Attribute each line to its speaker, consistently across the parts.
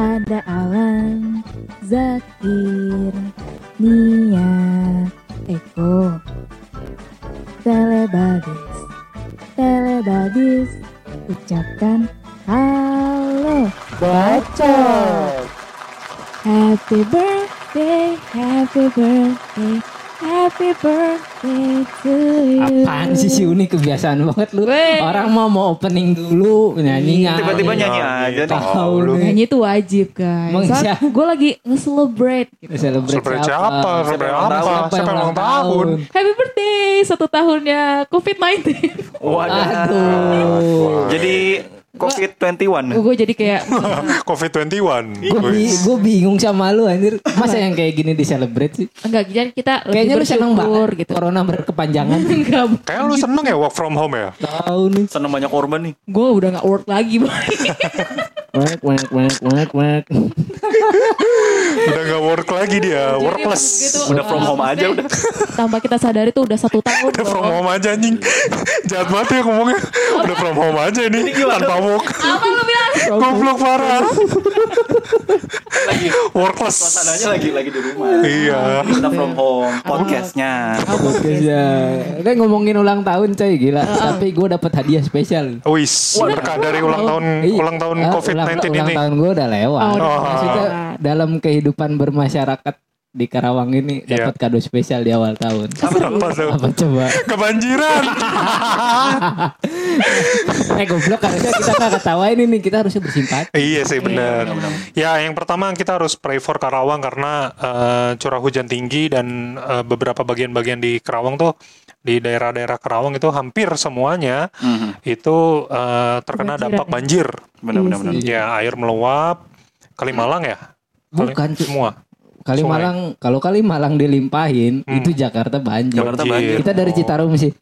Speaker 1: ada Alan, Zakir, Nia, Eko, Telebadis, Telebadis, ucapkan halo.
Speaker 2: Bacot.
Speaker 1: Happy birthday, happy birthday, happy birthday to you.
Speaker 3: Apaan sih si Uni kebiasaan banget lu.
Speaker 1: Weh.
Speaker 3: Orang mau mau opening dulu nyanyi
Speaker 4: Tiba-tiba nyanyi aja nih.
Speaker 3: Tahu lu.
Speaker 1: Nyanyi itu wajib guys. Soalnya
Speaker 3: siapa?
Speaker 1: gue lagi nge-celebrate gitu.
Speaker 3: Celebrate
Speaker 2: Celebrate siapa?
Speaker 3: siapa?
Speaker 2: Celebrate apa?
Speaker 3: tahun?
Speaker 2: Siapa yang ulang tahun?
Speaker 1: Happy birthday satu tahunnya COVID-19.
Speaker 4: Waduh.
Speaker 3: Aduh.
Speaker 4: Jadi COVID-21.
Speaker 1: gue jadi kayak
Speaker 2: COVID-21.
Speaker 3: Gue bi gue bingung sama lu anjir. Masa yang kayak gini di celebrate sih?
Speaker 1: enggak jadi kita
Speaker 3: Kayaknya lu seneng banget
Speaker 1: gitu.
Speaker 3: Corona berkepanjangan.
Speaker 1: Enggak,
Speaker 2: Kayak lu seneng ya work from home ya?
Speaker 3: Tahu nih.
Speaker 4: Seneng banyak korban nih.
Speaker 1: gue udah gak work lagi boy.
Speaker 3: Wek wek wek wek wek.
Speaker 2: Udah gak work lagi dia,
Speaker 1: Jadi
Speaker 2: workless.
Speaker 1: gitu,
Speaker 4: Udah from home aja
Speaker 1: maksudnya,
Speaker 4: udah.
Speaker 1: Tanpa kita sadari tuh udah satu tahun.
Speaker 2: Udah
Speaker 1: loh.
Speaker 2: from home aja anjing. Jahat banget ya ngomongnya. Udah from home aja ini. Tanpa work.
Speaker 1: Apa lu bilang?
Speaker 2: Goblok parah.
Speaker 4: Lagi
Speaker 2: Workless.
Speaker 4: suasananya lagi lagi di rumah.
Speaker 2: Iya.
Speaker 4: Kita from home podcastnya.
Speaker 3: Oke ya. Kan ngomongin ulang tahun coy gila. Tapi gue dapat hadiah spesial.
Speaker 2: Wis, berkah dari ulang tahun
Speaker 3: Iya.
Speaker 2: ulang tahun
Speaker 3: Ah,
Speaker 2: COVID-19
Speaker 3: ulang,
Speaker 2: ini.
Speaker 3: Ulang tahun gue udah lewat.
Speaker 1: Oh,
Speaker 3: Maksudnya
Speaker 1: lewat.
Speaker 3: dalam kehidupan bermasyarakat di Karawang ini
Speaker 2: Iya.
Speaker 3: dapat kado spesial di awal tahun.
Speaker 2: Apa tuh?
Speaker 3: Apa coba?
Speaker 2: Kebanjiran.
Speaker 3: eh goblok harusnya kita nggak ketawain ini kita harusnya bersimpati.
Speaker 2: iya sih benar. Ya, yang pertama kita harus pray for Karawang karena eh, curah hujan tinggi dan eh, beberapa bagian-bagian di Karawang tuh di daerah-daerah Karawang itu hampir semuanya
Speaker 4: Mhm.
Speaker 2: itu eh, terkena
Speaker 1: Kebanjiran
Speaker 2: dampak
Speaker 1: ya?
Speaker 2: banjir.
Speaker 4: Benar-benar benar.
Speaker 2: Ya, air meluap. Kalimalang ya? Kali-
Speaker 3: Bukan cuy.
Speaker 2: semua.
Speaker 3: Kalimalang kalau Kalimalang dilimpahin
Speaker 2: Hmm.
Speaker 3: itu Jakarta banjir.
Speaker 4: Jakarta banjir.
Speaker 3: Kita dari Citarum sih.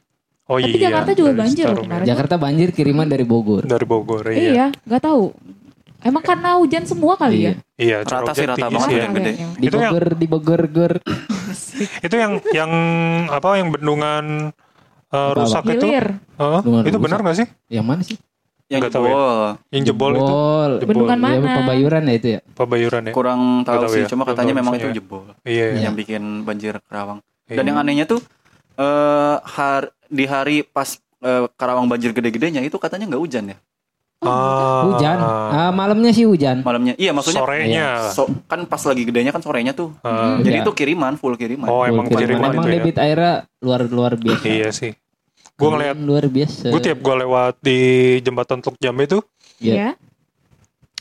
Speaker 2: Oh
Speaker 1: Tapi
Speaker 2: iya.
Speaker 1: Jakarta juga
Speaker 2: dari
Speaker 1: banjir loh kemarin.
Speaker 3: Jakarta banjir kiriman dari Bogor.
Speaker 2: Dari Bogor, iya.
Speaker 1: Iya, nggak tahu. Emang karena hujan semua kali ya?
Speaker 2: Iya, curah
Speaker 4: Rata sih, rata banget
Speaker 2: ya.
Speaker 4: gede.
Speaker 3: Di
Speaker 2: Itu yang-
Speaker 3: Bogor, di Bogor, Gor.
Speaker 2: Itu yang yang apa yang bendungan
Speaker 3: Apa,
Speaker 2: rusak itu?
Speaker 1: Hilir.
Speaker 2: Heeh,
Speaker 3: Bendungan
Speaker 2: itu
Speaker 3: rusak.
Speaker 2: benar nggak sih?
Speaker 3: Yang mana sih?
Speaker 4: Yang
Speaker 2: tahu ya.
Speaker 4: jebol.
Speaker 2: Yang jebol, itu
Speaker 3: Jebol.
Speaker 1: Bendungan
Speaker 3: Ya,
Speaker 1: mana?
Speaker 3: Pebayuran ya itu ya.
Speaker 2: Pabayuran ya?
Speaker 4: Kurang tahu
Speaker 2: tahu
Speaker 4: sih,
Speaker 2: ya.
Speaker 4: cuma katanya memang itu jebol.
Speaker 2: Iya. iya.
Speaker 4: Yang bikin banjir Karawang.
Speaker 2: Iya.
Speaker 4: Dan yang anehnya tuh eh har- di hari pas eh, Karawang banjir gede-gedenya itu katanya nggak hujan ya
Speaker 2: Ah,
Speaker 3: Hujan. Ah, malamnya sih hujan.
Speaker 4: malamnya. Iya maksudnya
Speaker 2: sorenya.
Speaker 4: so- kan pas lagi gedenya kan sorenya tuh.
Speaker 2: Ah,
Speaker 4: Jadi
Speaker 3: Iya.
Speaker 4: itu kiriman, full kiriman.
Speaker 2: Oh, emang
Speaker 3: Full
Speaker 2: kiriman
Speaker 3: Emang
Speaker 2: itu ya?
Speaker 3: debit airnya luar luar biasa.
Speaker 2: Iya sih. Gue ngeliat,
Speaker 3: luar biasa.
Speaker 2: gue tiap gue lewat di jembatan Teluk Jambe itu,
Speaker 3: Iya.
Speaker 1: Ya.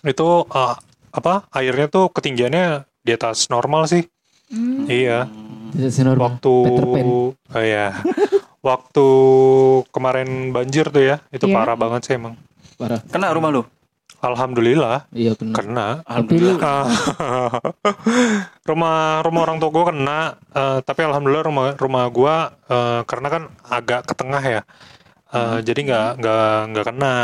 Speaker 2: itu ah, apa airnya tuh ketinggiannya di atas normal sih.
Speaker 1: Hmm.
Speaker 2: Iya. Waktu,
Speaker 3: Peter Pan.
Speaker 2: oh iya, waktu kemarin banjir tuh ya, itu
Speaker 1: Iya.
Speaker 2: parah banget sih emang.
Speaker 3: parah.
Speaker 4: Kena rumah lu?
Speaker 2: Alhamdulillah
Speaker 3: Iya kena.
Speaker 2: kena.
Speaker 4: Alhamdulillah.
Speaker 2: rumah rumah orang tua gue kena, eh, tapi alhamdulillah rumah rumah gue eh, karena kan agak ke tengah ya, Eh, jadi nggak nggak nggak kena.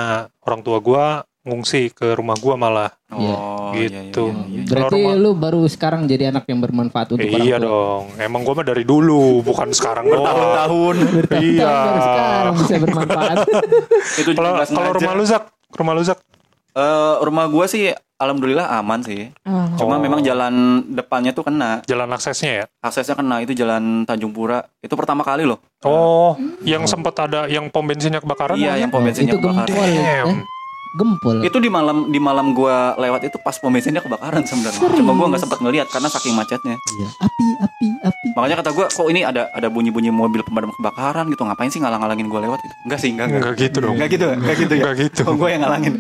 Speaker 2: Orang tua gue ngungsi ke rumah gue malah.
Speaker 4: Oh, iya,
Speaker 2: Gitu.
Speaker 4: iya, iya, iya.
Speaker 3: berarti
Speaker 2: rumah-
Speaker 3: lu baru sekarang jadi anak yang bermanfaat untuk orang
Speaker 2: iya
Speaker 3: tua.
Speaker 2: dong, emang gue mah dari dulu, bukan sekarang doang.
Speaker 4: Tahun-tahun.
Speaker 2: Iya.
Speaker 3: Baru sekarang bisa bermanfaat.
Speaker 4: itu
Speaker 2: Kalau rumah lu Zak, rumah lu Zak,
Speaker 4: Eh, rumah gua sih alhamdulillah aman sih.
Speaker 1: Ah.
Speaker 4: Cuma
Speaker 2: Oh.
Speaker 4: memang jalan depannya tuh kena.
Speaker 2: jalan aksesnya ya.
Speaker 4: Aksesnya kena itu jalan Tanjung Pura. Itu pertama kali loh.
Speaker 2: Oh, yang sempat ada yang pom bensinnya kebakaran.
Speaker 4: Iya, yang pom bensinnya
Speaker 3: itu gempol.
Speaker 4: kebakaran.
Speaker 2: Damn.
Speaker 3: Eh, gempol.
Speaker 4: Itu di malam di malam gua lewat itu pas pom bensinnya kebakaran sebenarnya. Cuma gua nggak sempat ngelihat karena saking macetnya.
Speaker 3: Iya. Api, api, api.
Speaker 4: Makanya kata gua kok ini ada ada bunyi-bunyi mobil pemadam kebakaran gitu. Ngapain sih ngalang-ngalangin gua lewat gitu? Enggak sih, enggak enggak.
Speaker 2: Enggak gitu dong.
Speaker 4: Enggak gitu, enggak gitu ya.
Speaker 2: Enggak gitu.
Speaker 4: Kok gua yang ngalangin.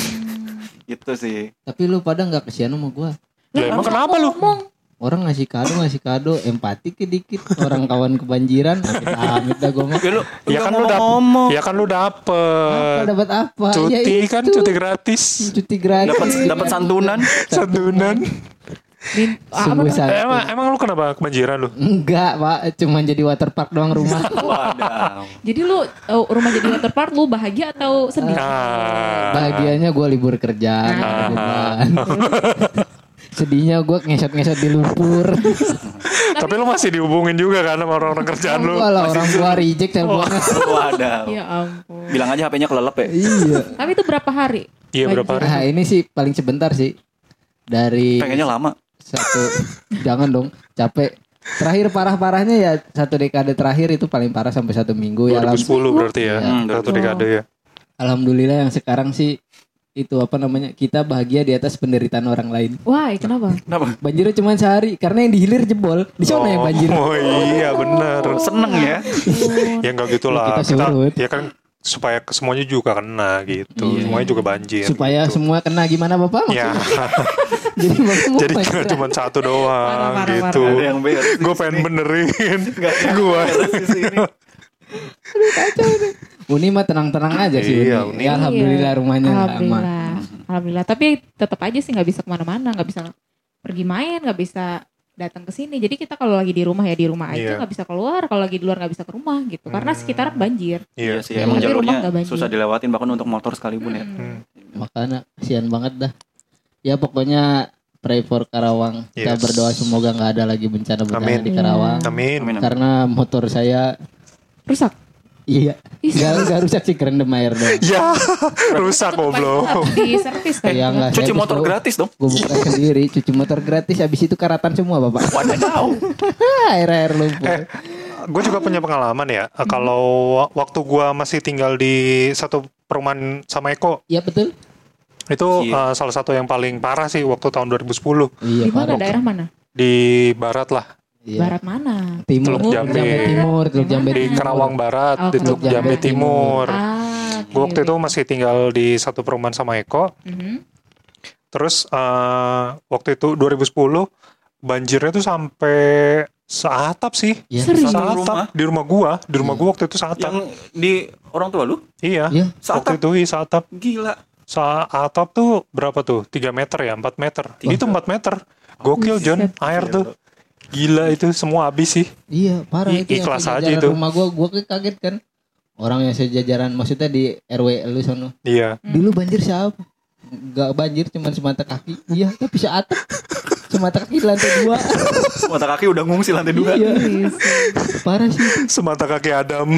Speaker 4: gitu sih.
Speaker 3: Tapi lu pada nggak kesian sama gua.
Speaker 2: Ya emang kenapa lu?
Speaker 1: Ngomong.
Speaker 3: Orang ngasih kado, ngasih kado, empati ke dikit. Orang kawan kebanjiran, amit dah gua mah.
Speaker 4: Ya lu
Speaker 2: Ya kan lu dapet,
Speaker 4: ngomong.
Speaker 2: ya kan lu
Speaker 3: Apa
Speaker 2: dapet
Speaker 3: dapat apa?
Speaker 2: cuti
Speaker 3: Ya
Speaker 2: kan, cuti gratis,
Speaker 3: Cuti gratis.
Speaker 4: Dapat dapat santunan.
Speaker 2: santunan.
Speaker 1: Din, apa
Speaker 3: Sungguh
Speaker 1: tuh?
Speaker 3: santai.
Speaker 2: Eh, emang, emang lu kenapa kebanjiran lu?
Speaker 3: Enggak, Pak. Cuma jadi waterpark doang rumah.
Speaker 1: Jadi lu uh, rumah jadi waterpark lu bahagia atau sedih?
Speaker 2: Nah,
Speaker 3: Bahagianya gue libur kerja. beban. Sedihnya gue ngesot-ngesot di lumpur.
Speaker 2: tapi lu masih dihubungin juga kan sama orang-orang kerjaan lu.
Speaker 3: Walah orang tua reject teleponnya.
Speaker 4: Waduh.
Speaker 1: Ya ampun.
Speaker 4: Bilang aja HP-nya kelelep ya.
Speaker 3: iya.
Speaker 1: Tapi itu berapa hari?
Speaker 2: Iya berapa hari?
Speaker 3: Nah ini sih paling sebentar sih. dari
Speaker 4: Pengennya lama.
Speaker 3: satu jangan dong capek terakhir parah-parahnya ya satu dekade terakhir itu paling parah sampai satu minggu ya alham-
Speaker 2: 2010 berarti ya.
Speaker 4: Hmm,
Speaker 2: Satu dekade ya.
Speaker 3: alhamdulillah yang sekarang sih itu apa namanya kita bahagia di atas penderitaan orang lain
Speaker 1: Wah, kenapa?
Speaker 4: Kenapa?
Speaker 3: banjirnya cuma sehari karena yang di hilir jebol di sana yang banjir
Speaker 2: Oh iya benar.
Speaker 4: Seneng ya.
Speaker 2: Ya enggak gitulah.
Speaker 3: Kita
Speaker 2: Kita,
Speaker 3: surut.
Speaker 2: ya kan supaya semuanya juga kena gitu.
Speaker 3: Iya.
Speaker 2: Semuanya juga banjir.
Speaker 3: supaya
Speaker 2: gitu.
Speaker 3: semua kena gimana bapak
Speaker 2: Ya,
Speaker 3: jadi bapak mau
Speaker 2: jadi
Speaker 3: banjir.
Speaker 2: cuma satu doang
Speaker 1: Parah, parah,
Speaker 2: gitu. Gue pengen
Speaker 4: sini.
Speaker 2: benerin.
Speaker 4: Nggak ada yang
Speaker 2: Gua.
Speaker 3: Uni mah tenang-tenang aja sih
Speaker 2: Iya,
Speaker 3: Uni.
Speaker 2: Uni.
Speaker 3: Ya, alhamdulillah rumahnya aman
Speaker 1: Alhamdulillah. Alhamdulillah. Tapi tetap aja sih nggak bisa ke mana-mana, nggak bisa pergi main, nggak bisa datang ke sini. Jadi kita kalau lagi di rumah ya di rumah aja,
Speaker 2: Iya.
Speaker 1: nggak bisa keluar. Kalau lagi di luar nggak bisa ke rumah gitu. Karena
Speaker 2: Hmm.
Speaker 1: sekitaran banjir.
Speaker 4: Iya
Speaker 2: Iya.
Speaker 4: sih, emang jalurnya susah dilewatin bahkan untuk motor sekalipun ya.
Speaker 1: Hmm.
Speaker 3: makanya kasihan banget dah ya pokoknya pray for Karawang kita
Speaker 2: Yes.
Speaker 3: berdoa semoga nggak ada lagi bencana bencana
Speaker 2: Amin.
Speaker 3: di Karawang
Speaker 2: Amin.
Speaker 4: Amin, amin.
Speaker 3: karena motor saya
Speaker 1: Rusak.
Speaker 3: Iya
Speaker 1: Ih,
Speaker 3: nggak nggak rusak sih kerendam air doang
Speaker 2: Ya, rusak goblok.
Speaker 1: Di servis kan.
Speaker 3: Nggak.
Speaker 4: Cuci motor gratis dong.
Speaker 3: gue buka sendiri cuci motor gratis habis itu karatan semua bapak
Speaker 4: Wadaw.
Speaker 3: air air lumpur
Speaker 2: Eh, gue juga punya pengalaman ya. Eh, Kalau wa- waktu gue masih tinggal di satu perumahan sama Eko,
Speaker 3: iya betul
Speaker 2: itu
Speaker 4: Iya.
Speaker 2: eh, salah satu yang paling parah sih waktu tahun 2010
Speaker 3: iya
Speaker 1: Di mana daerah mana?
Speaker 2: di barat lah,
Speaker 3: Iya.
Speaker 1: Barat mana?
Speaker 3: timur
Speaker 2: Teluk
Speaker 3: Teluk
Speaker 2: Jambe.
Speaker 3: Jambe timur Teluk Jambe
Speaker 2: di
Speaker 3: timur.
Speaker 2: Karawang Barat,
Speaker 1: Oh,
Speaker 2: di
Speaker 1: Teluk
Speaker 2: Jambe
Speaker 3: Jambe
Speaker 2: Timur.
Speaker 1: Ah,
Speaker 2: Gue waktu itu masih tinggal di satu perumahan sama Eko.
Speaker 1: Mhm.
Speaker 2: Terus eh, waktu itu 2010 banjirnya tuh sampai seatap sih.
Speaker 3: Iya.
Speaker 1: Serius?
Speaker 2: Seatap
Speaker 4: Rumah?
Speaker 2: di rumah gua, di rumah gua waktu itu seatap.
Speaker 4: Yang di orang tua lu?
Speaker 2: Iya.
Speaker 3: Iya.
Speaker 2: Waktu itu iya seatap.
Speaker 4: Gila.
Speaker 2: Seatap tuh berapa tuh? 3 meter ya, 4 meter. Itu 4 meter. Gokil John, air tuh. Gila itu semua habis sih.
Speaker 3: Iya parah
Speaker 2: I-
Speaker 3: itu
Speaker 2: ikhlas aja itu.
Speaker 3: rumah gua gua kaget kan orang yang sejajaran maksudnya di RW lu sono
Speaker 2: Iya.
Speaker 3: dulu banjir siapa Gak banjir cuma semata kaki iya tapi seatap semata kaki di lantai dua
Speaker 4: Mata kaki udah ngungsi lantai dua.
Speaker 3: iya parah sih.
Speaker 2: Semata kaki Adam.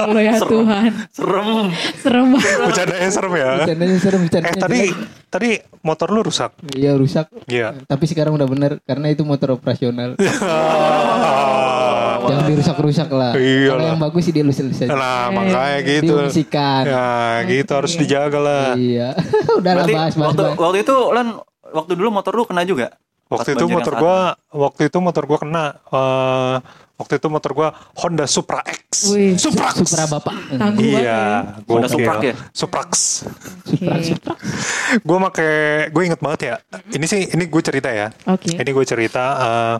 Speaker 1: Allah ya Tuhan.
Speaker 4: Serem.
Speaker 1: Serem banget.
Speaker 2: Bercandanya serem ya.
Speaker 3: bercandanya serem
Speaker 2: Eh
Speaker 3: bercandanya
Speaker 2: tadi
Speaker 3: jelek.
Speaker 2: tadi motor lu rusak.
Speaker 3: iya rusak
Speaker 2: Iya.
Speaker 3: tapi sekarang udah bener karena itu motor operasional jangan dirusak-rusak lah
Speaker 2: Iya
Speaker 3: kalau
Speaker 2: lah.
Speaker 3: yang bagus sih dilus-lus aja
Speaker 2: Nah, makanya gitu.
Speaker 3: diungsikan
Speaker 2: Ya, gitu harus dijaga lah.
Speaker 3: iya udahlah
Speaker 4: Berarti
Speaker 3: bahas bahas
Speaker 4: waktu,
Speaker 3: bahas.
Speaker 4: waktu itu Lan waktu dulu motor lu kena juga.
Speaker 2: Waktu itu motor gua, waktu itu motor gua kena. eh, waktu itu motor gua Honda Supra X.
Speaker 1: Wih,
Speaker 2: Supra X.
Speaker 3: Supra bapak
Speaker 1: Tangguh
Speaker 2: Iya,
Speaker 1: ya.
Speaker 4: Honda. Supra ya?
Speaker 2: Suprax.
Speaker 3: Supra
Speaker 1: Oke.
Speaker 3: Supra
Speaker 2: Gue make, gue inget banget ya. Ini sih, ini gue cerita ya.
Speaker 1: Oke.
Speaker 2: Ini gue cerita. eh,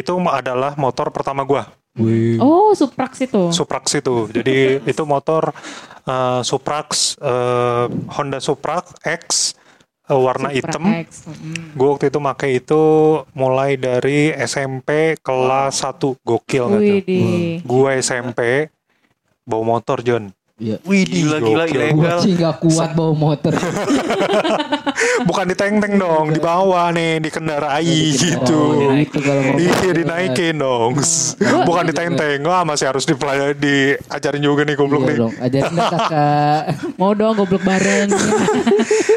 Speaker 2: itu adalah motor pertama gua.
Speaker 1: Oh, Suprax itu.
Speaker 2: Suprax itu. Jadi itu motor eh, Suprax eh, Honda Suprax X eh, warna
Speaker 1: Supra
Speaker 2: hitam.
Speaker 1: Mm.
Speaker 2: Gue waktu itu pakai itu mulai dari SMP kelas 1 gokil tuh?
Speaker 1: Wih di.
Speaker 2: Gue SMP bawa motor John.
Speaker 3: Iya.
Speaker 2: Widih,
Speaker 4: Gila, gila, ilegal.
Speaker 3: Gua sih gak kuat bawa motor.
Speaker 2: Bukan diteng-teng dong, di bawah nih, dikenarai gitu.
Speaker 3: Oh, itu kalau mau
Speaker 2: Iya dinaikin dong. Bukan diteng-teng. Wah masih harus dipelajari diajarin juga nih goblok
Speaker 3: Iya
Speaker 2: nih.
Speaker 3: dong, ajarin kakak.
Speaker 1: Mau dong goblok bareng.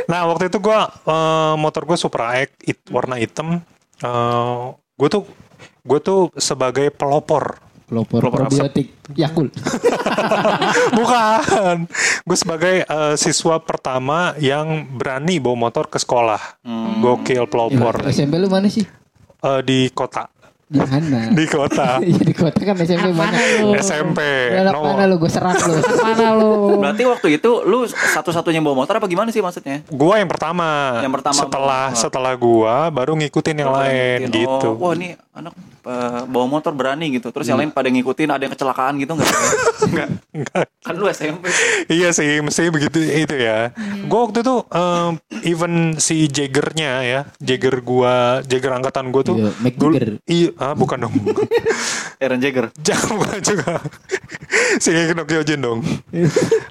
Speaker 2: Nah waktu itu gua eh, motor gue Supra X it- warna hitam. Eh, gue tuh gue tuh sebagai pelopor.
Speaker 3: Pelopor
Speaker 4: Pelopor
Speaker 3: probiotik Yakult.
Speaker 2: Bukan. gue sebagai eh, siswa pertama yang berani bawa motor ke sekolah.
Speaker 4: Hmm.
Speaker 2: Gokil pelopor
Speaker 3: SMP lu mana sih?
Speaker 2: Eh, di kota.
Speaker 3: Di mana?
Speaker 2: Di kota.
Speaker 3: Iya di kota kan SMP
Speaker 1: Mana lu?
Speaker 2: SMP.
Speaker 3: Lu anak
Speaker 2: No.
Speaker 3: mana lu? Gue serak lu.
Speaker 1: Mana lu?
Speaker 4: Berarti waktu itu lu satu-satunya bawa motor apa gimana sih maksudnya?
Speaker 2: Gua yang pertama.
Speaker 4: Yang pertama
Speaker 2: Setelah setelah gua baru ngikutin yang lain
Speaker 4: Ngikutin.
Speaker 2: gitu.
Speaker 4: Oh, wah ini anak eh, bawa motor berani gitu. Terus yang lain pada ngikutin, ada yang kecelakaan gitu enggak? Enggak.
Speaker 2: Enggak.
Speaker 4: Kan lu SMP.
Speaker 2: iya sih, mesti begitu itu ya. Gua waktu itu um, even si Jaggernya ya, Jagger gua, Jagger angkatan gua tuh
Speaker 3: Iya,
Speaker 2: dulu-
Speaker 3: Jagger.
Speaker 2: Iya, ah bukan dong.
Speaker 4: Aaron Jagger.
Speaker 2: Jangan bukan juga. si Kino Kyojin dong.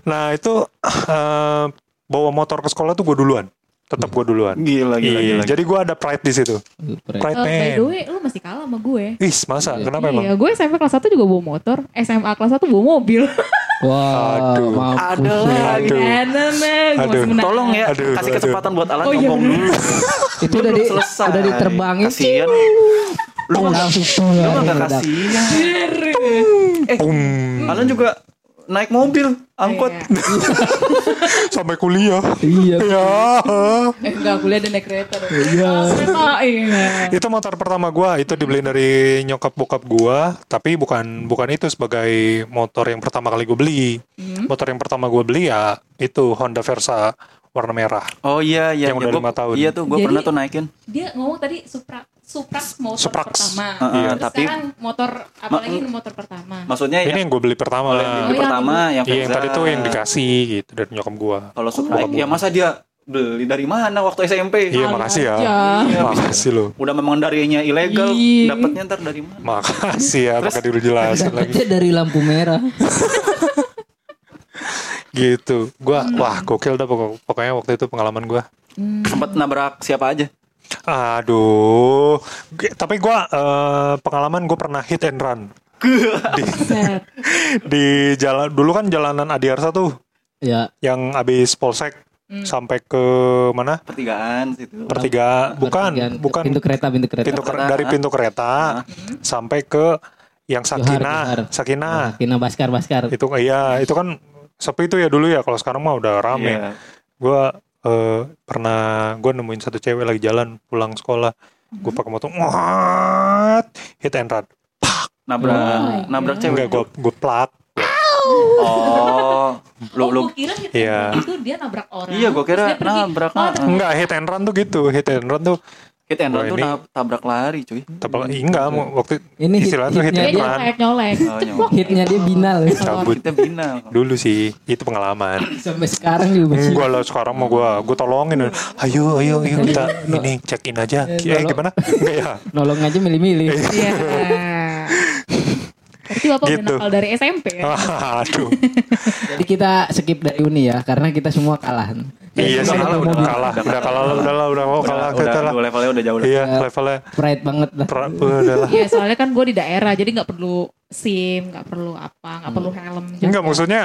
Speaker 2: Nah, itu eh, bawa motor ke sekolah tuh gua duluan. Tetap gua duluan.
Speaker 4: Gila, gila,
Speaker 2: Iya,
Speaker 4: gila.
Speaker 2: jadi gua ada pride di situ.
Speaker 3: Keren.
Speaker 2: Pride
Speaker 1: Eh, by
Speaker 2: man.
Speaker 1: the way, lu masih kalah sama gue.
Speaker 2: Ih, masa?
Speaker 3: Iya.
Speaker 2: Kenapa emang?
Speaker 1: Iya, gue SMP kelas 1 juga bawa motor, SMA kelas 1 bawa mobil.
Speaker 3: Wah,
Speaker 2: Aduh.
Speaker 3: ya.
Speaker 2: Aduh. Aduh.
Speaker 1: masih menahan.
Speaker 4: Tolong ya
Speaker 2: Aduh,
Speaker 4: kasih
Speaker 2: aduh.
Speaker 4: kesempatan buat Alan
Speaker 1: Oh, iya
Speaker 4: ngomong dulu.
Speaker 3: Itu udah di
Speaker 4: selesai.
Speaker 3: udah diterbangin.
Speaker 4: Kasian. Lu mah
Speaker 3: langsung
Speaker 4: lu mah
Speaker 3: keluar
Speaker 4: gak
Speaker 3: meledak.
Speaker 4: kasihan. Eh. Alan juga naik mobil, angkot.
Speaker 1: Iya.
Speaker 2: Sampai kuliah.
Speaker 3: Iya.
Speaker 2: Ya.
Speaker 1: Eh enggak, kuliah dan naik kereta dong.
Speaker 3: Iya.
Speaker 1: Kereta,
Speaker 2: itu motor pertama gua itu dibeliin dari nyokap bokap gua tapi bukan bukan itu sebagai motor yang pertama kali gue beli
Speaker 1: Hmm.
Speaker 2: motor yang pertama gue beli ya itu Honda Versa warna merah
Speaker 4: Oh iya iya.
Speaker 2: Yang
Speaker 4: iya.
Speaker 2: udah
Speaker 4: Gua-
Speaker 2: lima tahun.
Speaker 4: Iya tuh, gue
Speaker 1: Jadi-
Speaker 4: pernah tuh naikin.
Speaker 1: Dia ngomong tadi Supra Suprax motor
Speaker 2: Suprax.
Speaker 1: pertama.
Speaker 4: Heeh,
Speaker 1: Terus
Speaker 4: tapi-
Speaker 1: sekarang motor apalagi ini motor pertama.
Speaker 4: Maksudnya
Speaker 2: ini
Speaker 4: ya,
Speaker 2: yang gue beli pertama
Speaker 4: kalau yang
Speaker 1: Oh,
Speaker 4: beli
Speaker 1: iya,
Speaker 4: pertama yang
Speaker 2: iya yang tadi tuh yang dikasih gitu dari nyokap gua
Speaker 4: Kalau Supra,
Speaker 2: Bokap
Speaker 4: ya masa dia beli dari mana waktu SMP?
Speaker 2: iya
Speaker 1: Alah
Speaker 2: makasih ya.
Speaker 4: Iya, bisa.
Speaker 2: makasih lo
Speaker 4: Udah memang darinya ilegal, dapatnya ntar dari mana?
Speaker 2: makasih ya pakai dulu jelasin lagi
Speaker 3: dari lampu merah.
Speaker 2: gitu gua wah gokil dah pokok- pokoknya waktu itu pengalaman gua
Speaker 1: Hmm.
Speaker 4: Sempat nabrak siapa aja?
Speaker 2: Aduh G- tapi gua eh, pengalaman gue pernah hit and run di, di jalan dulu kan jalanan Adiarsa tuh
Speaker 3: Ya,
Speaker 2: yang habis polsek
Speaker 1: Hmm.
Speaker 2: sampai ke mana
Speaker 4: Pertigaan situ.
Speaker 2: pertiga bukan
Speaker 3: pertigaan.
Speaker 2: bukan
Speaker 3: pintu kereta, pintu kereta.
Speaker 2: pintu ker-
Speaker 4: kereta.
Speaker 2: dari pintu kereta sampai ke yang
Speaker 3: Johar,
Speaker 2: Sakinah
Speaker 3: Johar.
Speaker 2: Sakinah
Speaker 3: Kina Baskar, Baskar.
Speaker 2: itu iya itu kan sepi itu ya dulu ya kalau sekarang mah udah rame
Speaker 4: Iya.
Speaker 2: Gue pernah gue nemuin satu cewek lagi jalan pulang sekolah. Gue pakai motor what? Hit and run.
Speaker 4: Nabrak,
Speaker 1: Oh,
Speaker 4: nabrak cewek.
Speaker 2: enggak gue gue plak
Speaker 4: Oh, lu
Speaker 1: oh,
Speaker 4: lu
Speaker 1: gua kira hit and
Speaker 2: Iya.
Speaker 1: run itu dia nabrak orang.
Speaker 4: Iya, gua kira nabrak.
Speaker 1: Oh, terus-
Speaker 2: enggak hit and run tuh gitu. Hit and run tuh
Speaker 4: hit and run
Speaker 2: Wah,
Speaker 4: tuh
Speaker 2: ini-
Speaker 4: tabrak lari, cuy.
Speaker 2: tapi enggak mau waktu
Speaker 3: Ini hit-
Speaker 2: istilah tuh hit
Speaker 3: hitnya
Speaker 1: dia
Speaker 2: and run
Speaker 1: nyolek nyolek.
Speaker 4: Oh.
Speaker 3: Hitnya dia binal.
Speaker 2: cabut
Speaker 4: Kita bina.
Speaker 2: dulu sih itu pengalaman
Speaker 3: Sampai sekarang juga masih.
Speaker 2: Enggak lah sekarang mau gue gue tolongin ayo ayo ayo kita ini check in aja
Speaker 3: Eh,
Speaker 2: eh
Speaker 3: nolong.
Speaker 2: gimana enggak ya
Speaker 3: Nolong aja milih-milih.
Speaker 1: Iya. Berarti Bapak udah
Speaker 2: Gitu.
Speaker 1: nakal dari SMP ya?
Speaker 2: aduh
Speaker 3: Jadi kita skip dari Uni ya, karena kita semua kalah.
Speaker 2: Iya sih
Speaker 4: Kalah,
Speaker 2: udah
Speaker 4: udah,
Speaker 2: kalah
Speaker 4: udah
Speaker 2: udah kalah udah lah udah mau kalah
Speaker 4: Udah,
Speaker 2: kita lah
Speaker 4: udah, levelnya udah jauh
Speaker 2: iya levelnya
Speaker 3: Pride banget lah.
Speaker 2: udah lah
Speaker 1: Iya soalnya kan gue di daerah jadi nggak perlu SIM, nggak perlu apa, nggak perlu helm. juga.
Speaker 2: Enggak maksudnya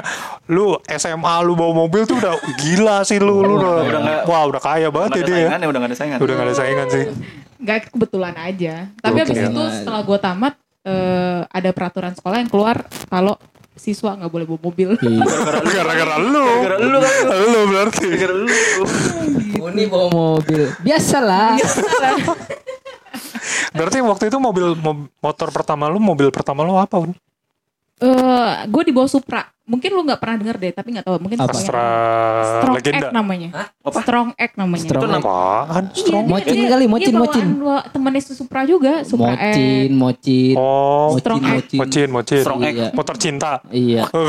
Speaker 2: lu SMA lu bawa mobil tuh udah gila sih lu lu udah,
Speaker 4: Udah nggak-
Speaker 2: wah udah kaya banget ya dia ya
Speaker 4: saingan ya, udah gak ada saingan.
Speaker 2: udah gak ada saingan sih
Speaker 1: Nggak kebetulan aja. Tapi
Speaker 2: Oke.
Speaker 1: habis itu setelah gue tamat eh, ada peraturan sekolah yang keluar kalau siswa nggak boleh bawa mobil.
Speaker 3: Iya.
Speaker 2: gara-gara lu
Speaker 4: Gara-gara lu kan.
Speaker 2: lu berarti
Speaker 4: Gara-gara lu.
Speaker 3: Uni bawa mobil. Biasalah.
Speaker 2: berarti waktu itu mobil mo- motor pertama lu mobil pertama lu apa Uni?
Speaker 1: Eh, gue di bawah Supra. Mungkin lu nggak pernah dengar deh, tapi nggak tahu. Mungkin
Speaker 3: Apa?
Speaker 2: Astra
Speaker 1: Strong
Speaker 2: legenda
Speaker 1: X namanya.
Speaker 4: Apa?
Speaker 1: Strong X namanya.
Speaker 3: Strong
Speaker 4: Itu nama-
Speaker 2: apaan strong
Speaker 1: Iya, dia-
Speaker 3: Mocin
Speaker 1: dia-
Speaker 3: kali,
Speaker 1: dia
Speaker 3: mocin,
Speaker 1: bawaan
Speaker 3: mocin.
Speaker 1: dua temennya Supra juga, Supra
Speaker 3: Mocin,
Speaker 1: X.
Speaker 3: mocin.
Speaker 2: oh
Speaker 1: Strong
Speaker 3: Mocin,
Speaker 1: X.
Speaker 3: mocin.
Speaker 2: mocin mocin
Speaker 4: Strong X.
Speaker 3: Iya.
Speaker 2: motor cinta
Speaker 3: Iya.
Speaker 2: oh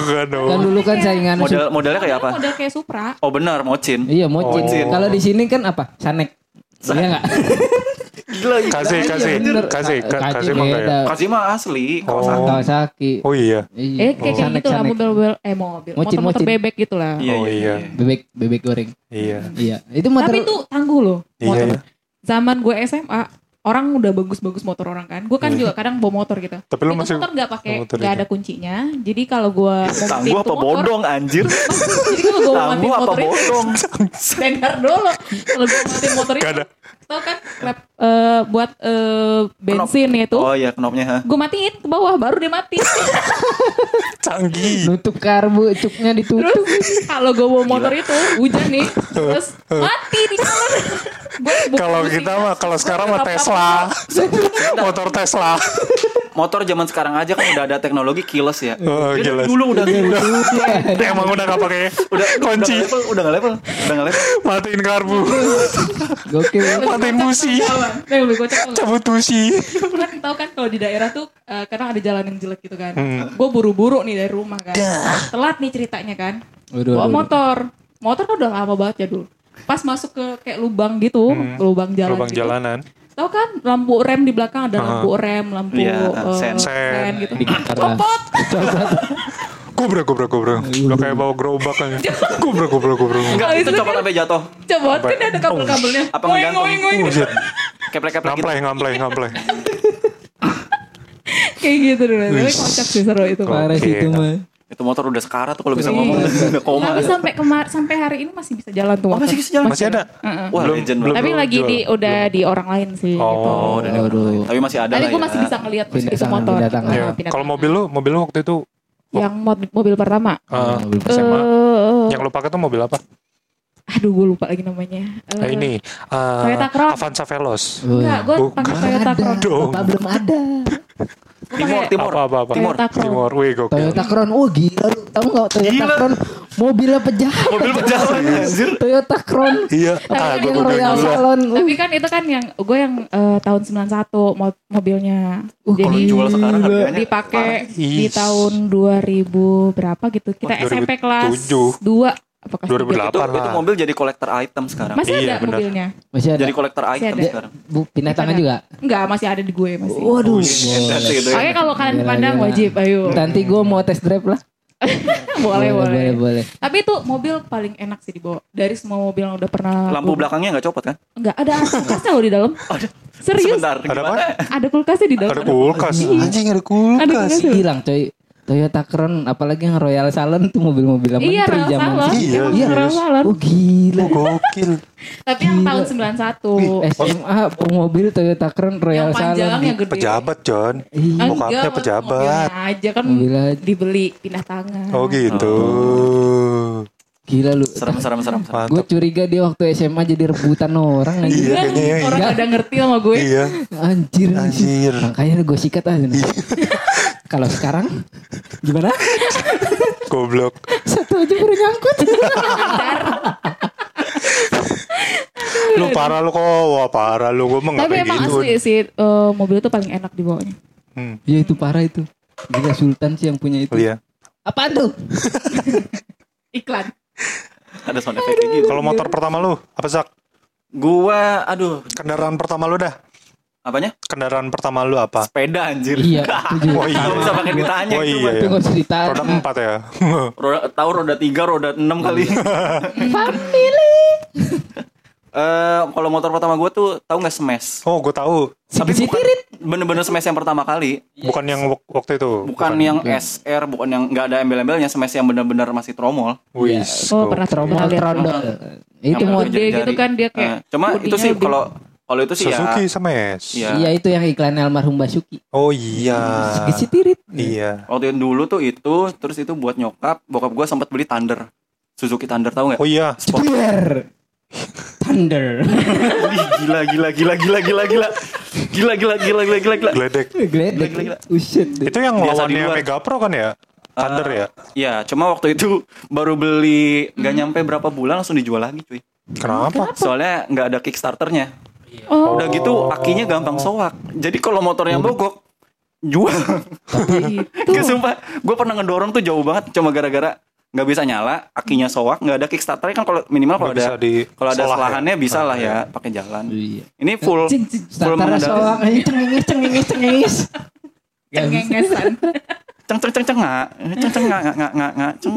Speaker 3: Kan dulu kan saingan
Speaker 4: Model modelnya kayak apa?
Speaker 1: Model kayak Supra.
Speaker 4: Oh benar, mocin.
Speaker 3: Iya, mocin.
Speaker 2: Oh.
Speaker 3: Kalau di sini kan apa? Sanek. Iya enggak?
Speaker 4: Gila, gila.
Speaker 2: kasih
Speaker 3: Iya,
Speaker 2: kasih kasih kasih ya.
Speaker 4: Kasih mah asli, Kawasaki.
Speaker 2: Oh. Oh iya
Speaker 3: Iya.
Speaker 1: Eh kayak kayak
Speaker 3: Sanek,
Speaker 1: gitu lah
Speaker 3: sanek.
Speaker 1: mobil-mobil eh mobil,
Speaker 3: Mocin,
Speaker 1: motor-motor
Speaker 3: mocin.
Speaker 1: bebek gitu lah.
Speaker 4: Iya,
Speaker 2: Oh,
Speaker 4: iya,
Speaker 2: iya.
Speaker 4: iya.
Speaker 3: Bebek bebek goreng.
Speaker 2: iya
Speaker 3: Iya. Itu motor
Speaker 1: Tapi itu tangguh loh
Speaker 2: Iya,
Speaker 1: motor.
Speaker 2: iya.
Speaker 1: Zaman gue SMA orang udah bagus-bagus motor orang kan. Gue kan juga kadang bawa motor gitu.
Speaker 2: Tapi lu
Speaker 1: itu
Speaker 2: masih
Speaker 1: motor nggak pakai
Speaker 2: motor
Speaker 1: nggak ada kuncinya. Jadi kalau gue
Speaker 4: Tangguh apa
Speaker 1: motor,
Speaker 4: bodong anjir?
Speaker 1: Jadi kalau gue mau matiin motor itu
Speaker 4: bodong?
Speaker 1: dengar dulu. Kalau gue matiin motor itu. Tau kan klep eh, buat eh, bensin itu.
Speaker 4: Oh iya, knopnya ha.
Speaker 1: Gue matiin ke bawah baru dia mati.
Speaker 2: canggih
Speaker 3: nutup karbu, cuknya ditutup.
Speaker 1: Terus kalau gue bawa motor itu hujan nih, terus mati di jalan.
Speaker 2: Kalau kita mah kalau sekarang mah. Tesla motor Tesla
Speaker 4: Motor zaman sekarang aja kan udah ada teknologi keyless ya.
Speaker 2: Oh,
Speaker 4: Dia
Speaker 2: keyless.
Speaker 4: Dulu udah udah
Speaker 2: emang udah gak pakai
Speaker 4: udah
Speaker 2: kunci
Speaker 4: Udah nggak level, udah nggak level, udah nggak level.
Speaker 2: matiin karbu
Speaker 3: Gokil.
Speaker 2: matiin busi
Speaker 1: Nah,
Speaker 2: cabut busi
Speaker 1: kan tahu kan kalau di daerah tuh eh, kadang ada jalan yang jelek gitu kan.
Speaker 2: Hmm.
Speaker 1: Gue buru-buru nih dari rumah kan. Telat nih ceritanya kan. Bawa motor. Motor kan udah lama banget ya dulu. Pas masuk ke kayak lubang gitu, lubang jalan
Speaker 2: lubang
Speaker 1: gitu.
Speaker 2: jalanan
Speaker 1: Tahu kan lampu rem di belakang ada
Speaker 2: Ah.
Speaker 1: lampu rem, lampu
Speaker 4: Iya,
Speaker 1: eh,
Speaker 4: sen.
Speaker 1: sen gitu.
Speaker 3: Dikit lah.
Speaker 1: Copot.
Speaker 2: gobrak gobrak gobrak udah kayak bawa gerobak kan gobrak gobrak gobrak
Speaker 4: Enggak,
Speaker 1: Habis
Speaker 4: itu copot
Speaker 1: kan-
Speaker 4: sampai jatuh.
Speaker 1: Copot kan ada kabel-kabelnya.
Speaker 4: Apa ngegantung?
Speaker 2: Buset.
Speaker 4: Keplek-keplek gitu.
Speaker 2: ngamplay ngamplay ngamplay
Speaker 1: Kayak gitu dulu. Tapi kocak sih seru itu.
Speaker 3: Parah sih itu mah.
Speaker 4: Itu motor udah sekarat tuh kalau bisa
Speaker 3: Iya.
Speaker 4: ngomong udah koma.
Speaker 1: Tapi sampai kemar sampai hari ini masih bisa jalan tuh.
Speaker 4: Oh, masih bisa jalan.
Speaker 2: Masih ada.
Speaker 1: Heeh.
Speaker 4: Wah,
Speaker 2: Belum-
Speaker 4: legend.
Speaker 2: belum.
Speaker 1: Tapi lagi
Speaker 2: jual.
Speaker 1: di udah di orang lain sih
Speaker 2: Oh,
Speaker 1: gitu.
Speaker 4: Oh, udah ada.
Speaker 3: Aduh.
Speaker 4: Tapi masih ada
Speaker 1: Tapi
Speaker 4: lah
Speaker 1: gue
Speaker 4: ya.
Speaker 1: masih bisa ngeliat
Speaker 3: Pindah
Speaker 1: itu
Speaker 3: tangan,
Speaker 1: motor.
Speaker 3: pindah tangan.
Speaker 2: Iya.
Speaker 1: Heeh, pindah
Speaker 2: Kalau mobil lu, mobil lu waktu itu
Speaker 1: yang mod- mobil pertama.
Speaker 2: eh,
Speaker 3: mobil
Speaker 2: SMA.
Speaker 1: Eh,
Speaker 2: yang lu pakai tuh mobil apa?
Speaker 1: Aduh gue lupa lagi namanya. Eh,
Speaker 2: Eh, ini eh,
Speaker 1: Toyota Crown.
Speaker 2: Avanza Veloz.
Speaker 1: Enggak, gue pakai Toyota. Crown.
Speaker 2: Dong.
Speaker 3: Bapak belum ada.
Speaker 4: Timur,
Speaker 1: pakai-
Speaker 4: timur.
Speaker 2: Apa apa apa?
Speaker 4: Timur.
Speaker 1: Toyota Crown.
Speaker 2: Timur. Wih gokil.
Speaker 3: Toyota Crown. Oh gila lu. Tahu nggak Toyota
Speaker 4: Gila.
Speaker 3: Crown mobilnya pejabat.
Speaker 4: Mobil pejalan anjir.
Speaker 3: Toyota Crown.
Speaker 2: Iya.
Speaker 1: Tapi
Speaker 2: Ah,
Speaker 1: yang
Speaker 2: gue
Speaker 3: yang Royal. Salon. Uh,
Speaker 1: Tapi kan itu kan yang gue yang eh, tahun 91 mo- mobilnya.
Speaker 3: Uh,
Speaker 1: Jadi
Speaker 4: jual sekarang harganya
Speaker 1: dipakai di tahun 2000 berapa gitu. Kita
Speaker 2: Oh,
Speaker 1: SMP kelas
Speaker 2: 2007.
Speaker 1: 2 apa kelas
Speaker 2: 2008
Speaker 4: Itu,
Speaker 2: lah.
Speaker 4: itu mobil jadi kolektor item sekarang.
Speaker 1: Masih
Speaker 2: Iya,
Speaker 1: ada
Speaker 2: benar.
Speaker 1: mobilnya?
Speaker 3: Masih ada.
Speaker 4: Jadi kolektor
Speaker 1: Masih
Speaker 4: item
Speaker 1: ada.
Speaker 4: sekarang.
Speaker 3: Bu, pindah tangan
Speaker 1: Ada.
Speaker 3: juga.
Speaker 1: Enggak, masih ada di gue masih.
Speaker 3: Waduh.
Speaker 4: Intense gitu ya.
Speaker 1: Oke kalau kalian
Speaker 3: Gila,
Speaker 1: pandang
Speaker 3: gila.
Speaker 1: wajib, ayo.
Speaker 3: Nanti gue mau test drive lah.
Speaker 1: boleh, boleh.
Speaker 3: boleh, boleh.
Speaker 1: Tapi itu mobil paling enak sih dibawa. Dari semua mobil yang udah pernah.
Speaker 4: Lampu
Speaker 1: gua-
Speaker 4: belakangnya nggak copot kan?
Speaker 1: Enggak, ada kulkasnya loh di dalam. Serius?
Speaker 4: Sebentar.
Speaker 2: Ada apa?
Speaker 1: Ada kulkasnya di dalam.
Speaker 2: Ada kulkas.
Speaker 1: Iya.
Speaker 2: Anjing ada
Speaker 1: Ada
Speaker 2: kulkas.
Speaker 1: kulkas.
Speaker 3: Hilang coy. Toyota Crown apalagi yang Royal Salon tuh mobil-mobil
Speaker 1: Iya,
Speaker 3: menteri
Speaker 1: Royal
Speaker 3: zaman
Speaker 1: Salon.
Speaker 2: Iya,
Speaker 1: Iya, Royal. Salon.
Speaker 3: Oh gila.
Speaker 2: Oh, gokil.
Speaker 1: Tapi yang
Speaker 3: Gila.
Speaker 1: tahun 91.
Speaker 3: SMA mobil Toyota Crown Royal
Speaker 1: yang panjang,
Speaker 3: Salon.
Speaker 1: yang gede.
Speaker 2: Pejabat, John.
Speaker 3: Iya.
Speaker 2: Bokapnya pejabat.
Speaker 1: mobilnya aja kan
Speaker 3: Mobil aja.
Speaker 1: dibeli pindah tangan.
Speaker 2: Oh gitu.
Speaker 3: Gila lu.
Speaker 4: Serem serem serem. serem.
Speaker 3: Gue curiga dia waktu SMA jadi rebutan orang
Speaker 2: Iya,
Speaker 3: anjir.
Speaker 2: kayaknya ya.
Speaker 1: Orang
Speaker 3: iya.
Speaker 1: pada ngerti sama gue.
Speaker 2: Iya.
Speaker 3: Anjir.
Speaker 2: Anjir.
Speaker 3: Makanya gue sikat aja. Kalau sekarang gimana?
Speaker 2: Goblok.
Speaker 3: Satu aja baru nyangkut.
Speaker 2: Lu parah lu kok. Wah, parah lu. Gue mah
Speaker 1: Tapi emang
Speaker 2: gitu.
Speaker 1: asli sih eh, mobil itu paling enak dibawanya.
Speaker 2: Hmm.
Speaker 3: Iya itu parah itu. Gila Sultan sih yang punya itu.
Speaker 2: Oh, iya.
Speaker 3: Apaan tuh?
Speaker 1: Iklan.
Speaker 4: Ada sound effect kayak gitu.
Speaker 2: Kalau motor pertama lu apa Zak?
Speaker 4: Gua aduh,
Speaker 2: Kendaraan pertama lu dah.
Speaker 4: apanya?
Speaker 2: Kendaraan pertama lu apa?
Speaker 4: Sepeda anjir.
Speaker 3: Iya. itu juga.
Speaker 2: Oh iya.
Speaker 4: Nggak bisa pakai ditanya
Speaker 2: Oh iya
Speaker 3: Itu
Speaker 2: ya.
Speaker 3: usah ditanya.
Speaker 2: Roda empat ya.
Speaker 4: Roda, tahu roda 3, roda 6 kali.
Speaker 3: Family.
Speaker 4: Eh, kalau motor pertama gue tuh tahu nggak smash?
Speaker 2: Oh, gue tahu.
Speaker 4: Tapi
Speaker 3: Si
Speaker 4: bukan
Speaker 3: Tirit.
Speaker 4: bener-bener smash yang pertama kali,
Speaker 2: Bukan yang wak- waktu itu.
Speaker 4: bukan, yang SR, bukan yang nggak ada embel-embelnya, smash yang bener-bener masih tromol.
Speaker 2: Wih.
Speaker 1: Oh pernah
Speaker 3: Tromol
Speaker 1: pernah lihat.
Speaker 3: trondol. Itu
Speaker 4: Yang jari-jari.
Speaker 1: gitu kan dia kayak.
Speaker 4: Eh, cuma itu
Speaker 1: bodinya
Speaker 4: sih
Speaker 1: lebih-
Speaker 4: kalau kalau itu sih
Speaker 2: Suzuki
Speaker 4: ya.
Speaker 2: sama S.
Speaker 4: Iya.
Speaker 3: Iya itu yang iklan almarhum Basuki.
Speaker 2: Oh iya.
Speaker 3: Si Tirit.
Speaker 2: Iya.
Speaker 4: Waktu yang dulu tuh itu, terus itu buat nyokap, bokap gue sempat beli Thunder. Suzuki Thunder tahu nggak?
Speaker 2: Oh iya.
Speaker 4: Sport.
Speaker 3: Thunder.
Speaker 4: Ih, gila gila gila gila gila gila. Gila gila gila gila gila gila.
Speaker 2: Gledek.
Speaker 3: Gledek.
Speaker 4: Gila, gila.
Speaker 3: Uset.
Speaker 2: Itu yang
Speaker 4: Biasa di
Speaker 2: lawannya
Speaker 4: luar.
Speaker 2: Mega Pro kan ya? Thunder ya?
Speaker 4: Iya, cuma waktu itu baru beli nggak nyampe berapa bulan langsung dijual lagi cuy.
Speaker 2: Kenapa?
Speaker 4: Soalnya nggak ada Kickstarternya.
Speaker 1: Oh,
Speaker 4: Udah gitu akinya gampang soak. Jadi kalau motornya mogok jual.
Speaker 1: gitu.
Speaker 4: Gak sumpah, gue pernah ngedorong tuh jauh banget cuma gara-gara nggak bisa nyala, akinya soak, nggak ada Kickstarternya kan kalau minimal kalau ada
Speaker 2: bisa di
Speaker 4: kalau ada
Speaker 2: ya?
Speaker 4: selahannya bisa
Speaker 2: Ah,
Speaker 4: lah
Speaker 2: iya.
Speaker 4: ya pakai jalan.
Speaker 3: Iya.
Speaker 4: Ini full
Speaker 1: Cing, cing.
Speaker 4: full
Speaker 3: aja cengengis cengengis cengengis.
Speaker 1: Cengengesan.
Speaker 4: Ceng ceng ceng ceng nggak, ceng ceng nggak nggak nggak nggak ceng.